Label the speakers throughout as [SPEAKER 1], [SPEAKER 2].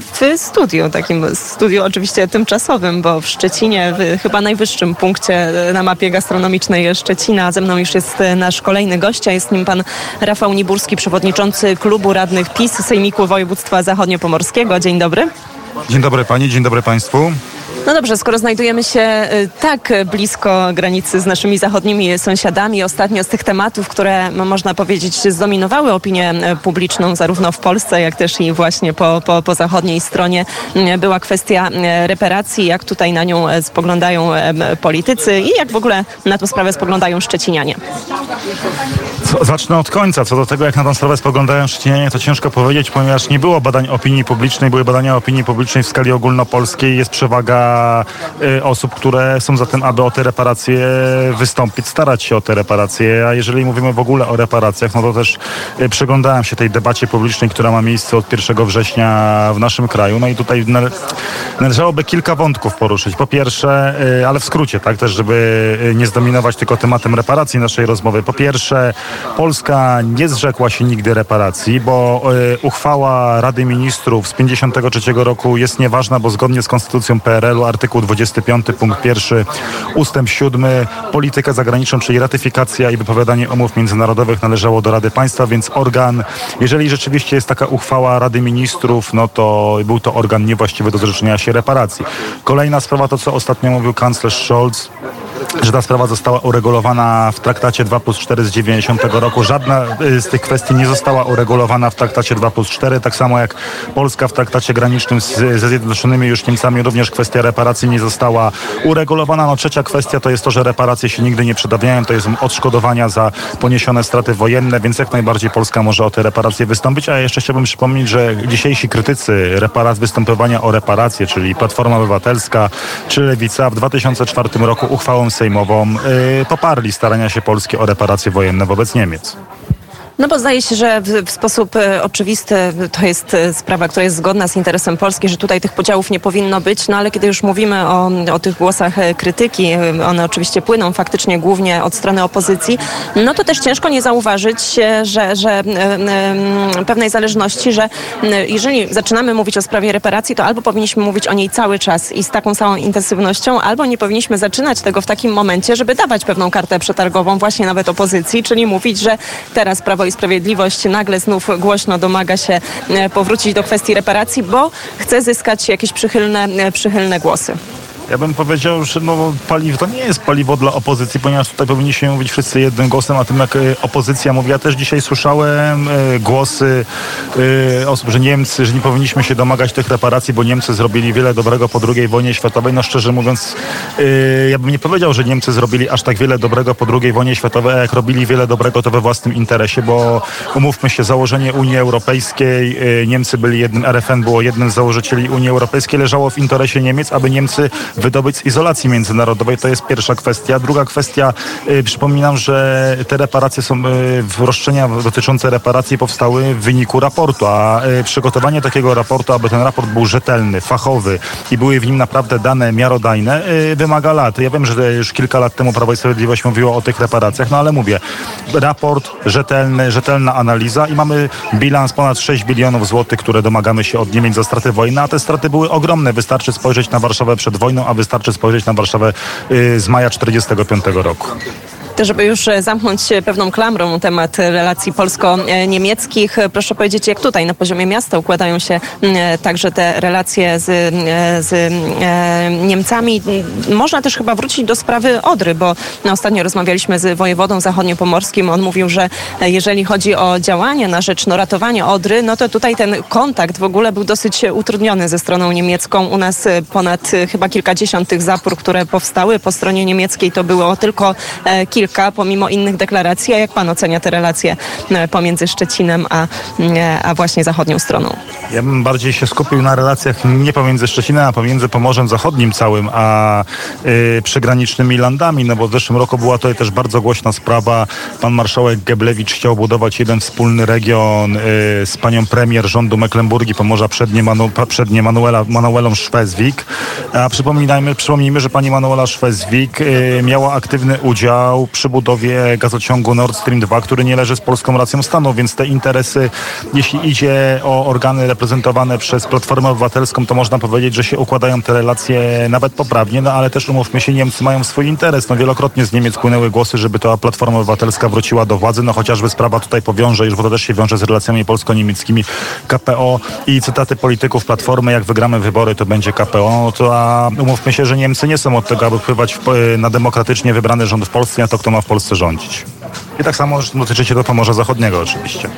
[SPEAKER 1] w studiu, takim studiu oczywiście tymczasowym, bo w Szczecinie, w chyba najwyższym punkcie na mapie gastronomicznej Szczecina. Ze mną już jest nasz kolejny gość, a jest nim pan Rafał Niburski, przewodniczący Klubu Radnych PiS Sejmiku Województwa Zachodniopomorskiego. Dzień dobry.
[SPEAKER 2] Dzień dobry pani, dzień dobry państwu.
[SPEAKER 1] No dobrze, skoro znajdujemy się y, tak blisko granicy z naszymi zachodnimi sąsiadami, ostatnio z tych tematów, które można powiedzieć zdominowały opinię publiczną zarówno w Polsce, jak też i właśnie po, po, po zachodniej stronie była kwestia reparacji, jak tutaj na nią spoglądają politycy i jak w ogóle na tę sprawę spoglądają szczecinianie.
[SPEAKER 2] Co, zacznę od końca. Co do tego, jak na tę sprawę spoglądają szczecinianie, to ciężko powiedzieć, ponieważ nie było badań opinii publicznej, były badania opinii publicznej w skali ogólnopolskiej, jest przewaga Y, osób, które są za tym, aby o te reparacje wystąpić, starać się o te reparacje. A jeżeli mówimy w ogóle o reparacjach, no to też y, przyglądałem się tej debacie publicznej, która ma miejsce od 1 września w naszym kraju. No i tutaj należałoby kilka wątków poruszyć. Po pierwsze, y, ale w skrócie, tak, też żeby nie zdominować tylko tematem reparacji naszej rozmowy. Po pierwsze, Polska nie zrzekła się nigdy reparacji, bo uchwała Rady Ministrów z 53 roku jest nieważna, bo zgodnie z konstytucją PRL-u artykuł 25 punkt 1 ustęp 7 politykę zagraniczną, czyli ratyfikacja i wypowiadanie umów międzynarodowych należało do Rady Państwa, więc organ, jeżeli rzeczywiście jest taka uchwała Rady Ministrów, no to był to organ niewłaściwy do zrzeczenia się reparacji. Kolejna sprawa to, co ostatnio mówił kanclerz Scholz, że ta sprawa została uregulowana w traktacie 2 plus 4 z 90 roku. Żadna y, z tych kwestii nie została uregulowana w traktacie 2 plus 4, tak samo jak Polska w traktacie granicznym z, ze Zjednoczonymi już Niemcami również kwestia reparacji nie została uregulowana. No trzecia kwestia to jest to, że reparacje się nigdy nie przedawniają, to jest odszkodowania za poniesione straty wojenne, więc jak najbardziej Polska może o te reparacje wystąpić, a jeszcze chciałbym przypomnieć, że dzisiejsi krytycy reparat, występowania o reparacje, czyli Platforma Obywatelska czy Lewica w 2004 roku uchwałą sejmową yy, poparli starania się Polski o reparacje wojenne wobec Niemiec.
[SPEAKER 1] No bo zdaje się, że w, w, sposób e, oczywisty to jest e, sprawa, która jest zgodna z interesem Polski, że tutaj tych podziałów nie powinno być, no ale kiedy już mówimy o, o tych głosach e, krytyki, one oczywiście płyną faktycznie głównie od strony opozycji, no to też ciężko nie zauważyć, że, że pewnej zależności, że jeżeli zaczynamy mówić o sprawie reparacji, to albo powinniśmy mówić o niej cały czas i z taką samą intensywnością, albo nie powinniśmy zaczynać tego w takim momencie, żeby dawać pewną kartę przetargową właśnie nawet opozycji, czyli mówić, że teraz Prawo i Sprawiedliwość nagle znów głośno domaga się e, powrócić do kwestii reparacji, bo chce zyskać jakieś przychylne, e, przychylne głosy.
[SPEAKER 2] Ja bym powiedział, że no, paliwo to nie jest paliwo dla opozycji, ponieważ tutaj powinniśmy mówić wszyscy jednym głosem, a tym jak e, opozycja mówi. Ja też dzisiaj słyszałem e, głosy e, osób, że Niemcy, że nie powinniśmy się domagać tych reparacji, bo Niemcy zrobili wiele dobrego po II wojnie światowej. No szczerze mówiąc, ja bym nie powiedział, że Niemcy zrobili aż tak wiele dobrego po II wojnie światowej, a jak robili wiele dobrego, to we własnym interesie, bo umówmy się, założenie Unii Europejskiej, Niemcy byli jednym, RFN było jednym z założycieli Unii Europejskiej, leżało w interesie Niemiec, aby Niemcy wydobyć z izolacji międzynarodowej. To jest pierwsza kwestia. Druga kwestia, y, przypominam, że te reparacje są, y, roszczenia dotyczące reparacji powstały w wyniku raportu, a y, przygotowanie takiego raportu, aby ten raport był rzetelny, fachowy i były w nim naprawdę dane miarodajne, wymaga lat. Ja wiem, że już kilka lat temu Prawo i Sprawiedliwość mówiło o tych reparacjach, no ale mówię, raport rzetelny, rzetelna analiza i mamy bilans ponad 6 bilionów złotych, które domagamy się od Niemiec za straty wojny, a te straty były ogromne. Wystarczy spojrzeć na Warszawę przed wojną, a wystarczy spojrzeć na Warszawę y, z maja 1945 roku.
[SPEAKER 1] Żeby już e, zamknąć pewną klamrą temat relacji polsko-niemieckich, e, proszę powiedzieć, jak tutaj na poziomie miasta układają się e, także te relacje z, z Niemcami. Można też chyba wrócić do sprawy Odry, bo ostatnio rozmawialiśmy z wojewodą zachodniopomorskim. On mówił, że jeżeli chodzi o działanie na rzecz no, ratowania Odry, no to tutaj ten kontakt w ogóle był dosyć utrudniony ze stroną niemiecką. U nas ponad chyba kilkadziesiąt tych zapór, które powstały po stronie niemieckiej, to było tylko kilka kilka, pomimo innych deklaracji. A jak pan ocenia te relacje e, pomiędzy Szczecinem a, e, a właśnie zachodnią stroną?
[SPEAKER 2] Ja bym bardziej się skupił na relacjach nie pomiędzy Szczecinem, a pomiędzy Pomorzem Zachodnim całym, a yy, przygranicznymi landami, no bo w zeszłym roku była to też bardzo głośna sprawa. Pan marszałek Geblewicz chciał budować jeden wspólny region yy, z panią premier rządu Mecklenburgii Pomorza Przednie, Manu, przednie Manuela, Manuelą Szwezwik. A przypominajmy, przypomnijmy, że pani Manuela Szwezwik yy, miała aktywny udział przy budowie gazociągu Nord Stream 2, który nie leży z polską racją stanu, więc te interesy, jeśli idzie o organy reprezentowane przez Platformę Obywatelską, to można powiedzieć, że się układają te relacje nawet poprawnie, no ale też umówmy się, Niemcy mają swój interes. No wielokrotnie z Niemiec płynęły głosy, żeby ta Platforma Obywatelska wróciła do władzy, no chociażby sprawa tutaj powiąże, już bo to też się wiąże z relacjami polsko-niemieckimi, KPO i cytaty polityków Platformy, jak wygramy wybory, to będzie KPO, no to a umówmy się, że Niemcy nie są od tego, aby wpływać w, na demokratycznie wybrany rząd w Polsce, a to kto ma w Polsce rządzić. I tak samo dotyczy się do Pomorza Zachodniego oczywiście.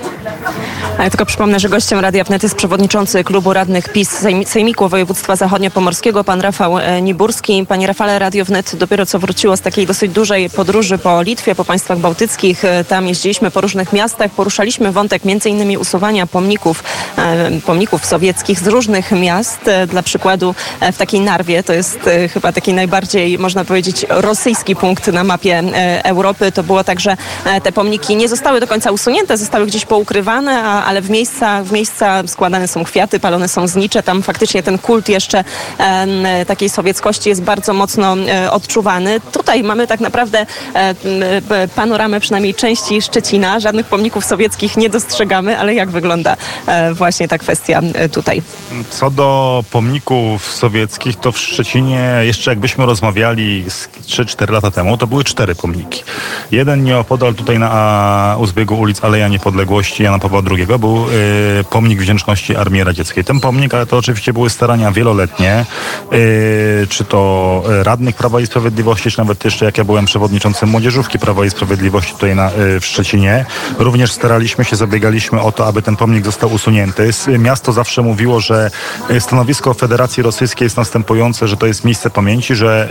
[SPEAKER 1] Tylko przypomnę, że gościem Radia Wnet jest przewodniczący klubu radnych PiS Sejmiku Województwa Zachodnio-Pomorskiego, pan Rafał e, Niburski. Panie Rafale, Radio Wnet dopiero co wróciło z takiej dosyć dużej podróży po Litwie, po państwach bałtyckich. E, tam jeździliśmy po różnych miastach, poruszaliśmy wątek innymi usuwania pomników, e, pomników sowieckich z różnych miast. Dla przykładu w takiej Narwie, to jest chyba taki najbardziej, można powiedzieć, rosyjski punkt na mapie Europy. To było tak, że te pomniki nie zostały do końca usunięte, zostały gdzieś poukrywane, a ale w miejsca, w miejsca składane są kwiaty, palone są znicze. Tam faktycznie ten kult jeszcze e, takiej sowieckości jest bardzo mocno e, odczuwany. Tutaj mamy tak naprawdę e, panoramę przynajmniej części Szczecina. Żadnych pomników sowieckich nie dostrzegamy, ale jak wygląda e, właśnie ta kwestia e, tutaj?
[SPEAKER 2] Co do pomników sowieckich, to w Szczecinie jeszcze jakbyśmy rozmawiali 3-4 lata temu, to były cztery pomniki. Jeden nieopodal tutaj na uzbiegu ulic Aleja Niepodległości Jana Pawła II był y, pomnik wdzięczności Armii Radzieckiej. Ten pomnik, ale to oczywiście były starania wieloletnie, y, czy to radnych Prawa i Sprawiedliwości, czy nawet jeszcze jak ja byłem przewodniczącym Młodzieżówki Prawa i Sprawiedliwości tutaj na, y, w Szczecinie. Również staraliśmy się, zabiegaliśmy o to, aby ten pomnik został usunięty. Miasto zawsze mówiło, że y, stanowisko Federacji Rosyjskiej jest następujące, że to jest miejsce pamięci, że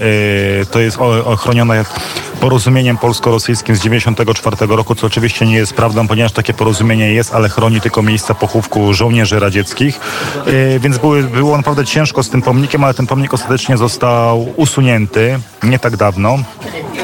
[SPEAKER 2] to jest ochronione porozumieniem polsko-rosyjskim z 1994 roku, co oczywiście nie jest prawdą, ponieważ takie porozumienie jest, ale chroni tylko miejsca pochówku żołnierzy radzieckich. Yy, więc były, było naprawdę ciężko z tym pomnikiem, ale ten pomnik ostatecznie został usunięty nie tak dawno.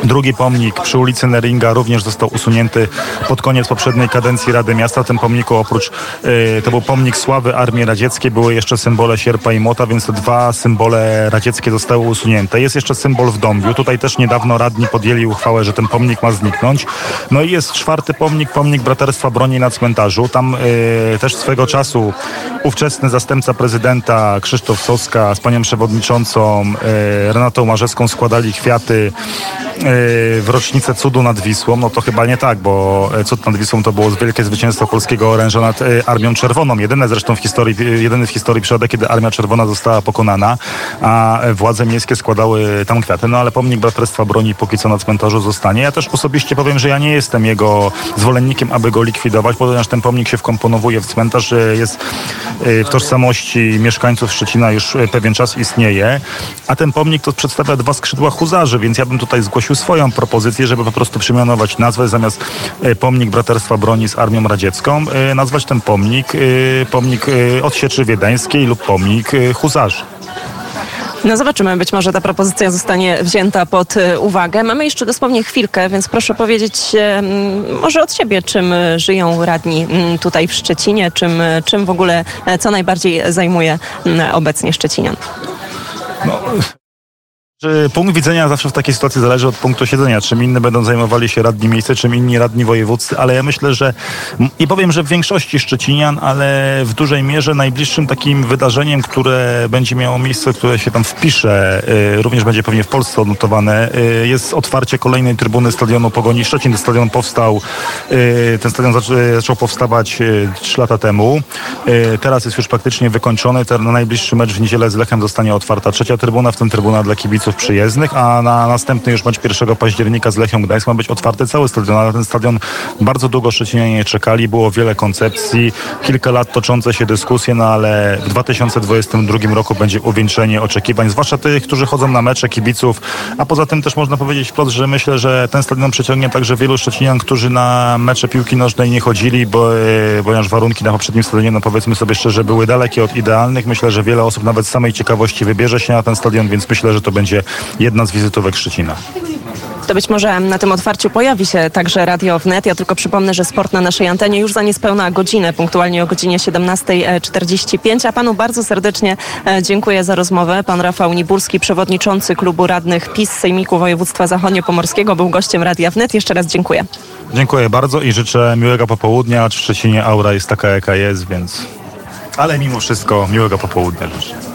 [SPEAKER 2] Drugi pomnik przy ulicy Neringa również został usunięty pod koniec poprzedniej kadencji Rady Miasta. Ten pomniku oprócz, yy, to był pomnik sławy Armii Radzieckiej, były jeszcze symbole sierpa i młota, więc te dwa symbole radzieckie zostały usunięte. Jest jeszcze symbol w Dąbiu. Tutaj też niedawno radni podjęli uchwałę, że ten pomnik ma zniknąć. No i jest czwarty pomnik, pomnik Braterstwa Broni na cmentarzu. Tam yy, też swego czasu ówczesny zastępca prezydenta Krzysztof Soska z panią przewodniczącą yy, Renatą Marzewską składali kwiaty w rocznicę cudu nad Wisłą, no to chyba nie tak, bo cud nad Wisłą to było wielkie zwycięstwo polskiego oręża nad Armią Czerwoną. Jedyne zresztą w historii, jedyny w historii przypadek, kiedy Armia Czerwona została pokonana, a władze miejskie składały tam kwiaty. No ale pomnik Braterstwa Broni póki co na cmentarzu zostanie. Ja też osobiście powiem, że ja nie jestem jego zwolennikiem, aby go likwidować, ponieważ ten pomnik się wkomponowuje w cmentarz, jest w tożsamości mieszkańców Szczecina już pewien czas istnieje, a ten pomnik to przedstawia dwa skrzydła huzarzy, więc ja bym tutaj zgłosił swoją propozycję, żeby po prostu przemianować nazwę zamiast pomnik Braterstwa Broni z Armią Radziecką, nazwać ten pomnik pomnik odsieczy wiedeńskiej lub pomnik huzarzy.
[SPEAKER 1] No zobaczymy, być może ta propozycja zostanie wzięta pod uwagę. Mamy jeszcze dosłownie chwilkę, więc proszę powiedzieć może od siebie, czym żyją radni tutaj w Szczecinie, czym, czym w ogóle, co najbardziej zajmuje obecnie Szczecinian. No.
[SPEAKER 2] Punkt widzenia zawsze w takiej sytuacji zależy od punktu siedzenia. Czym inni będą zajmowali się radni miejsce, czym inni radni wojewódzcy, ale ja myślę, że nie powiem, że w większości Szczecinian, ale w dużej mierze najbliższym takim wydarzeniem, które będzie miało miejsce, które się tam wpisze, y, również będzie pewnie w Polsce odnotowane, y, jest otwarcie kolejnej trybuny stadionu Pogoni Szczecin. Ten stadion powstał, y, ten stadion zaczął powstawać trzy lata temu. Teraz jest już praktycznie wykończony. Ten najbliższy mecz w niedzielę z Lechem zostanie otwarta trzecia trybuna, w tym trybuna dla kibiców kibiców przyjezdnych, a na następny już mecz 1 października z Lechią Gdańsk ma być otwarty cały stadion. Na ten stadion bardzo długo Szczecinianie czekali, było wiele koncepcji, kilka lat toczące się dyskusje, no ale w 2022 roku będzie uwieńczenie oczekiwań, zwłaszcza tych, którzy chodzą na mecze kibiców, a poza tym też można powiedzieć wprost, że myślę, że ten stadion przyciągnie także wielu Szczecinian, którzy na mecze piłki nożnej nie chodzili, bo, e, ponieważ warunki na poprzednim stadionie, no powiedzmy sobie szczerze, były dalekie od idealnych. Myślę, że wiele osób nawet z samej ciekawości wybierze się na ten stadion, więc myślę, że to będzie jedna z wizytówek Szczecina.
[SPEAKER 1] to być może na tym otwarciu pojawi się także Radio Wnet. Ja tylko przypomnę, że sport na naszej antenie już za niespełna godzinę, punktualnie o godzinie 17.45. A panu bardzo serdecznie e, dziękuję za rozmowę. Pan Rafał Nibulski, przewodniczący klubu radnych PiS Sejmiku Województwa Zachodniopomorskiego, był gościem Radia Wnet. Jeszcze raz dziękuję.
[SPEAKER 2] Dziękuję bardzo i życzę miłego popołudnia. W Szczecinie aura jest taka, jaka jest, więc... Ale mimo wszystko miłego popołudnia życzę.